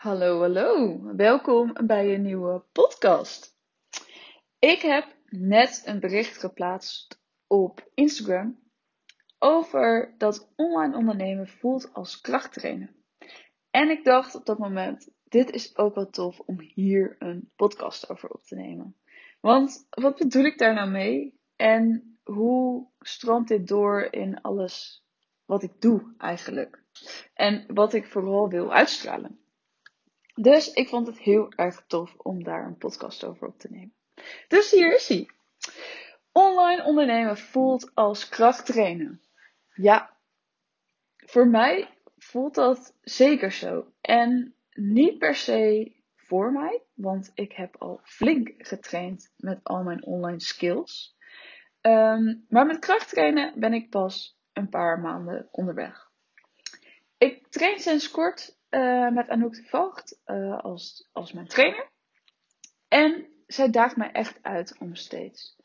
Hallo, hallo. Welkom bij een nieuwe podcast. Ik heb net een bericht geplaatst op Instagram over dat online ondernemen voelt als krachttrainen. En ik dacht op dat moment, dit is ook wel tof om hier een podcast over op te nemen. Want wat bedoel ik daar nou mee? En hoe stroomt dit door in alles wat ik doe eigenlijk? En wat ik vooral wil uitstralen. Dus ik vond het heel erg tof om daar een podcast over op te nemen. Dus hier is hij. Online ondernemen voelt als krachttrainen. Ja, voor mij voelt dat zeker zo. En niet per se voor mij, want ik heb al flink getraind met al mijn online skills. Ehm, maar met krachttrainen ben ik pas een paar maanden onderweg. Ik train sinds kort uh, met Anouk de Voogd uh, als, als mijn trainer. En zij daagt mij echt uit om steeds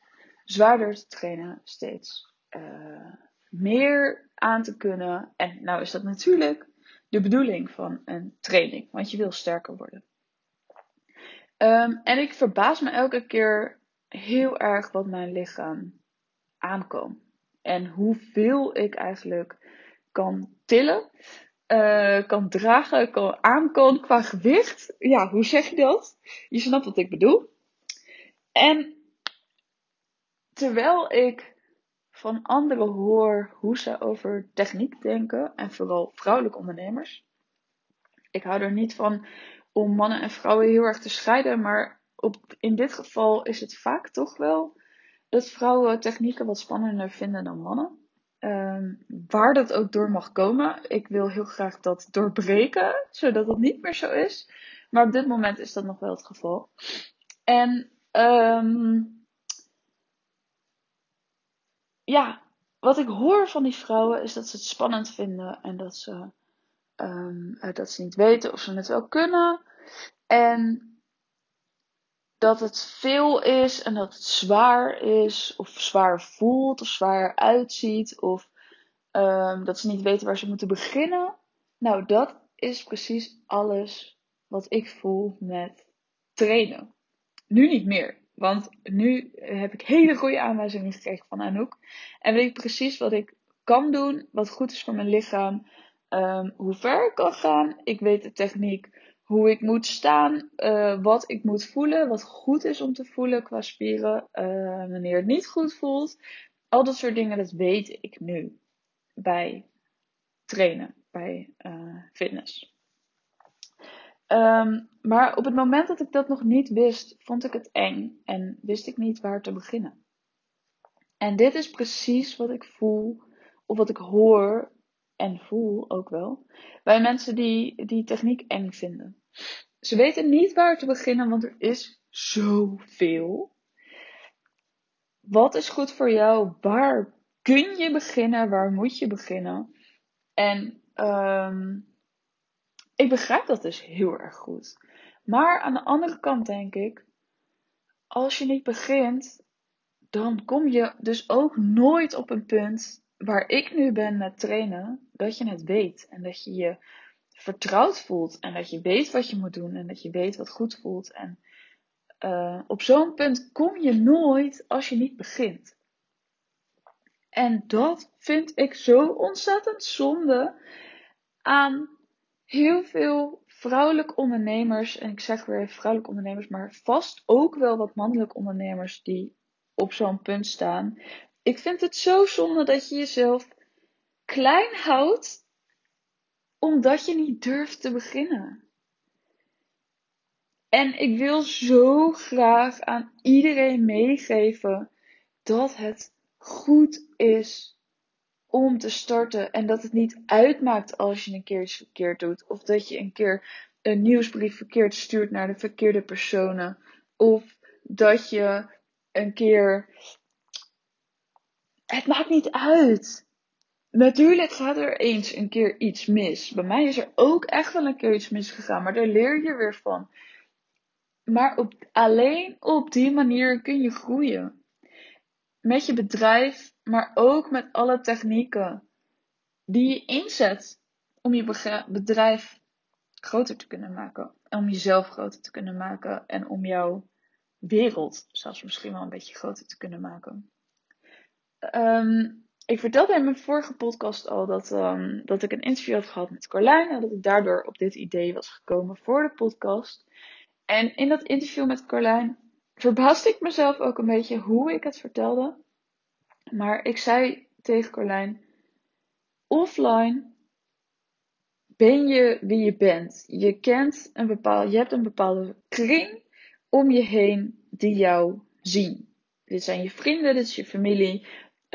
zwaarder te trainen, steeds uh, meer aan te kunnen. En nou is dat natuurlijk de bedoeling van een training, want je wil sterker worden. Um, en ik verbaas me elke keer heel erg wat mijn lichaam aankomt. En hoeveel ik eigenlijk kan tillen uh, kan dragen, kan aan qua gewicht. Ja, hoe zeg je dat? Je snapt wat ik bedoel. En terwijl ik van anderen hoor hoe ze over techniek denken, en vooral vrouwelijke ondernemers. Ik hou er niet van om mannen en vrouwen heel erg te scheiden, maar op, in dit geval is het vaak toch wel dat vrouwen technieken wat spannender vinden dan mannen. Um, waar dat ook door mag komen. Ik wil heel graag dat doorbreken, zodat het niet meer zo is. Maar op dit moment is dat nog wel het geval. En um, ja, wat ik hoor van die vrouwen is dat ze het spannend vinden en dat ze, um, dat ze niet weten of ze het wel kunnen. En dat het veel is en dat het zwaar is, of zwaar voelt, of zwaar uitziet, of um, dat ze niet weten waar ze moeten beginnen. Nou, dat is precies alles wat ik voel met trainen. Nu niet meer, want nu heb ik hele goede aanwijzingen gekregen van Anouk. En weet ik precies wat ik kan doen, wat goed is voor mijn lichaam, um, hoe ver ik kan gaan. Ik weet de techniek hoe ik moet staan, uh, wat ik moet voelen, wat goed is om te voelen qua spieren, uh, wanneer het niet goed voelt. Al dat soort dingen, dat weet ik nu bij trainen, bij uh, fitness. Um, maar op het moment dat ik dat nog niet wist, vond ik het eng en wist ik niet waar te beginnen. En dit is precies wat ik voel, of wat ik hoor en voel ook wel, bij mensen die die techniek eng vinden. Ze weten niet waar te beginnen, want er is zoveel. Wat is goed voor jou? Waar kun je beginnen? Waar moet je beginnen? En um, ik begrijp dat dus heel erg goed. Maar aan de andere kant denk ik, als je niet begint, dan kom je dus ook nooit op een punt waar ik nu ben met trainen, dat je het weet en dat je je vertrouwd voelt en dat je weet wat je moet doen en dat je weet wat goed voelt. En uh, op zo'n punt kom je nooit als je niet begint. En dat vind ik zo ontzettend zonde aan heel veel vrouwelijke ondernemers. En ik zeg weer vrouwelijke ondernemers, maar vast ook wel wat mannelijke ondernemers die op zo'n punt staan. Ik vind het zo zonde dat je jezelf klein houdt omdat je niet durft te beginnen. En ik wil zo graag aan iedereen meegeven dat het goed is om te starten en dat het niet uitmaakt als je een keer verkeerd doet of dat je een keer een nieuwsbrief verkeerd stuurt naar de verkeerde personen of dat je een keer het maakt niet uit. Natuurlijk gaat er eens een keer iets mis. Bij mij is er ook echt wel een keer iets misgegaan, maar daar leer je weer van. Maar op, alleen op die manier kun je groeien. Met je bedrijf, maar ook met alle technieken die je inzet om je bedrijf groter te kunnen maken. Om jezelf groter te kunnen maken. En om jouw wereld zelfs misschien wel een beetje groter te kunnen maken. Ehm, ik vertelde in mijn vorige podcast al dat, um, dat ik een interview had gehad met Carlijn. En dat ik daardoor op dit idee was gekomen voor de podcast. En in dat interview met Carlijn verbaasde ik mezelf ook een beetje hoe ik het vertelde. Maar ik zei tegen Carlijn: offline ben je wie je bent. Je kent een bepaalde, je hebt een bepaalde kring om je heen die jou zien. Dit zijn je vrienden, dit is je familie,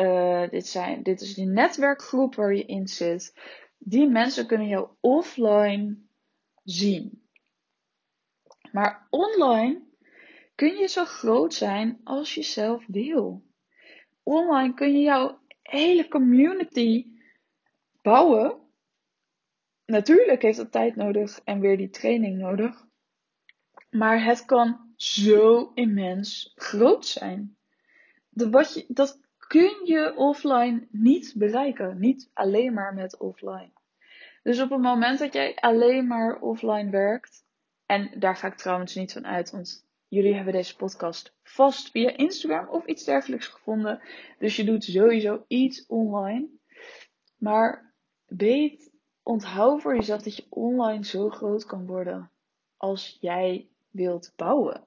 uh, dit, zijn, dit is die netwerkgroep waar je in zit. Die mensen kunnen jou offline zien. Maar online kun je zo groot zijn als je zelf wil. Online kun je jouw hele community bouwen. Natuurlijk heeft dat tijd nodig en weer die training nodig. Maar het kan zo immens groot zijn. De, wat je, dat kun je offline niet bereiken. Niet alleen maar met offline. Dus op het moment dat jij alleen maar offline werkt, en daar ga ik trouwens niet van uit, want jullie hebben deze podcast vast via Instagram of iets dergelijks gevonden. Dus je doet sowieso iets online. Maar weet, onthoud voor jezelf dat je online zo groot kan worden als jij wilt bouwen.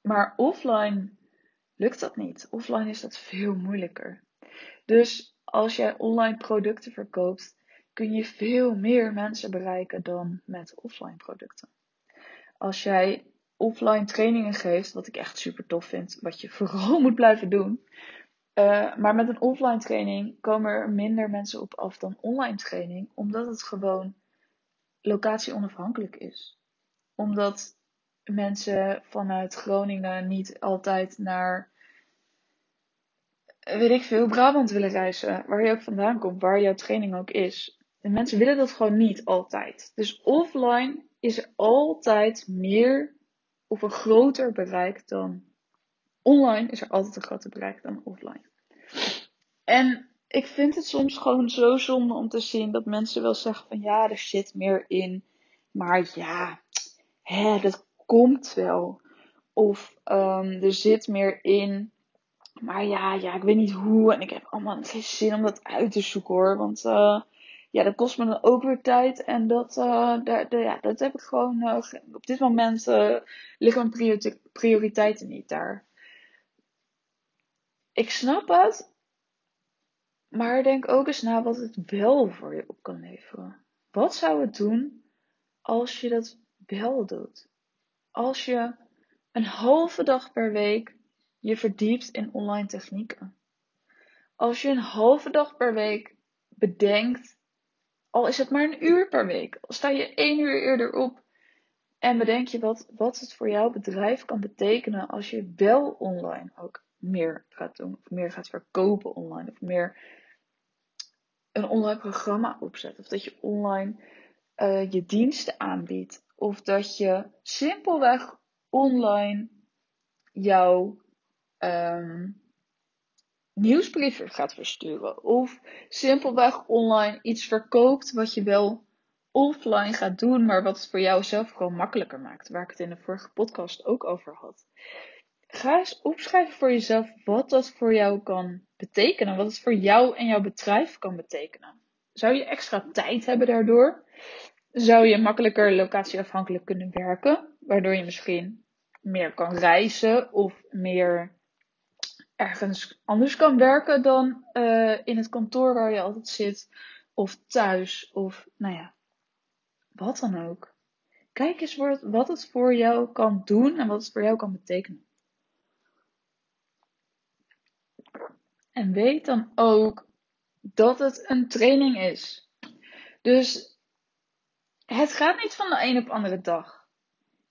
Maar offline lukt dat niet. Offline is dat veel moeilijker. Dus als jij online producten verkoopt, kun je veel meer mensen bereiken dan met offline producten. Als jij offline trainingen geeft, wat ik echt super tof vind, wat je vooral moet blijven doen. Uh, maar met een offline training komen er minder mensen op af dan online training, omdat het gewoon locatie onafhankelijk is. Omdat mensen vanuit Groningen niet altijd naar, weet ik veel, Brabant willen reizen. Waar je ook vandaan komt, waar jouw training ook is. En mensen willen dat gewoon niet altijd. Dus offline is er altijd meer of een groter bereik dan online. Is er altijd een groter bereik dan offline. En ik vind het soms gewoon zo zonde om te zien dat mensen wel zeggen van ja, er zit meer in. Maar ja, hè, dat komt wel. Of um, er zit meer in. Maar ja, ja, ik weet niet hoe. En ik heb allemaal geen zin om dat uit te zoeken hoor. Want uh, ja, dat kost me dan ook weer tijd. En dat, uh, daar, ja, dat heb ik gewoon. Uh, op dit moment liggen mijn prioriteiten niet daar. Ik snap het. Maar denk ook eens na wat het wel voor je op kan leveren. Wat zou het doen als je dat wel doet? Als je een halve dag per week je verdiept in online technieken. Als je een halve dag per week bedenkt, al is het maar een uur per week, al sta je één uur eerder op en bedenk je wat, wat het voor jouw bedrijf kan betekenen als je wel online ook meer gaat doen, of meer gaat verkopen online, of meer een online programma opzet, of dat je online uh, je diensten aanbiedt. Of dat je simpelweg online jouw um, nieuwsbrieven gaat versturen. Of simpelweg online iets verkoopt wat je wel offline gaat doen, maar wat het voor jou zelf gewoon makkelijker maakt. Waar ik het in de vorige podcast ook over had. Ga eens opschrijven voor jezelf wat dat voor jou kan betekenen. Wat het voor jou en jouw bedrijf kan betekenen. Zou je extra tijd hebben daardoor? Zou je makkelijker locatieafhankelijk kunnen werken, waardoor je misschien meer kan reizen of meer ergens anders kan werken dan uh, in het kantoor waar je altijd zit, of thuis, of nou ja, wat dan ook. Kijk eens wat het voor jou kan doen en wat het voor jou kan betekenen. En weet dan ook dat het een training is. Dus het gaat niet van de een op andere dag.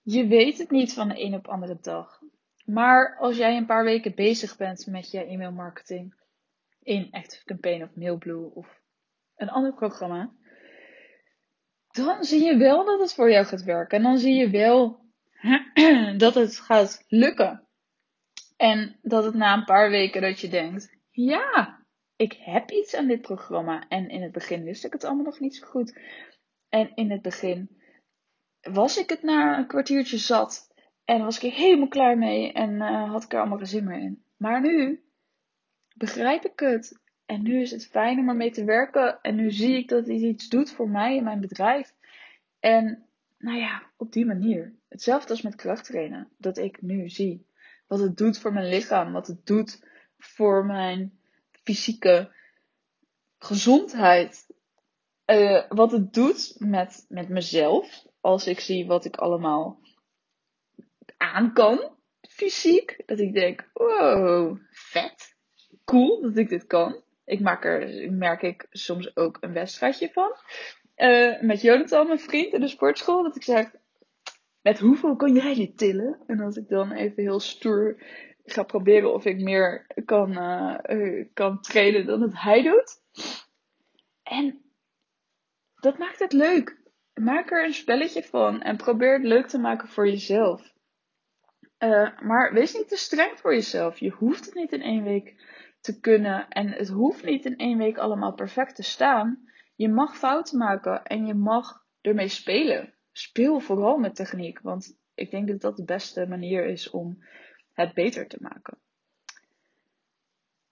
Je weet het niet van de een op andere dag. Maar als jij een paar weken bezig bent met je e mailmarketing in Active Campaign of Mailblue of een ander programma, dan zie je wel dat het voor jou gaat werken. En dan zie je wel dat het gaat lukken. En dat het na een paar weken dat je denkt, ja, ik heb iets aan dit programma. En in het begin wist ik het allemaal nog niet zo goed. En in het begin was ik het na een kwartiertje zat en was ik er helemaal klaar mee en uh, had ik er allemaal geen zin meer in. Maar nu begrijp ik het. En nu is het fijn om ermee te werken. En nu zie ik dat het iets doet voor mij en mijn bedrijf. En nou ja, op die manier. Hetzelfde als met krachttrainen. Dat ik nu zie wat het doet voor mijn lichaam. Wat het doet voor mijn fysieke gezondheid. Uh, wat het doet met, met mezelf. Als ik zie wat ik allemaal aan kan. Fysiek. Dat ik denk, wow, vet. Cool dat ik dit kan. Ik maak er, merk ik, soms ook een wedstrijdje van. Uh, met Jonathan, mijn vriend, in de sportschool. Dat ik zeg, met hoeveel kan jij dit tillen? En als ik dan even heel stoer ga proberen of ik meer kan, uh, kan trainen dan dat hij doet. En dat maakt het leuk. Maak er een spelletje van en probeer het leuk te maken voor jezelf. Uh, maar wees niet te streng voor jezelf. Je hoeft het niet in één week te kunnen en het hoeft niet in één week allemaal perfect te staan. Je mag fouten maken en je mag ermee spelen. Speel vooral met techniek, want ik denk dat dat de beste manier is om het beter te maken.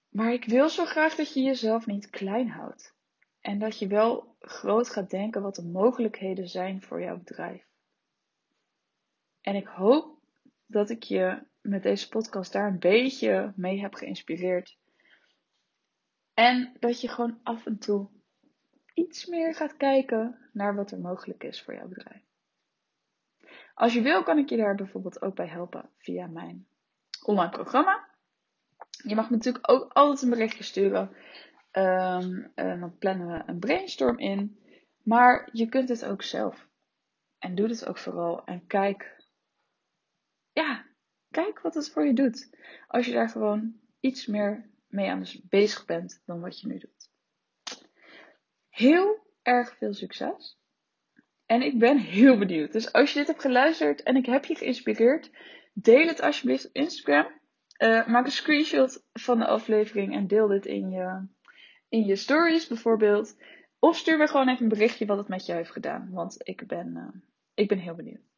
Maar ik wil zo graag dat je jezelf niet klein houdt. En dat je wel groot gaat denken wat de mogelijkheden zijn voor jouw bedrijf. En ik hoop dat ik je met deze podcast daar een beetje mee heb geïnspireerd. En dat je gewoon af en toe iets meer gaat kijken naar wat er mogelijk is voor jouw bedrijf. Als je wil, kan ik je daar bijvoorbeeld ook bij helpen via mijn online programma. Je mag me natuurlijk ook altijd een berichtje sturen. Um, dan plannen we een brainstorm in. Maar je kunt het ook zelf. En doe het ook vooral. En kijk, ja, kijk wat het voor je doet. Als je daar gewoon iets meer mee aan bezig bent dan wat je nu doet. Heel erg veel succes. En ik ben heel benieuwd. Dus als je dit hebt geluisterd en ik heb je geïnspireerd, deel het alsjeblieft op Instagram. Uh, maak een screenshot van de aflevering en deel dit in je, in je stories bijvoorbeeld. Of stuur me gewoon even een berichtje wat het met jou heeft gedaan. Want ik ben, uh, ik ben heel benieuwd.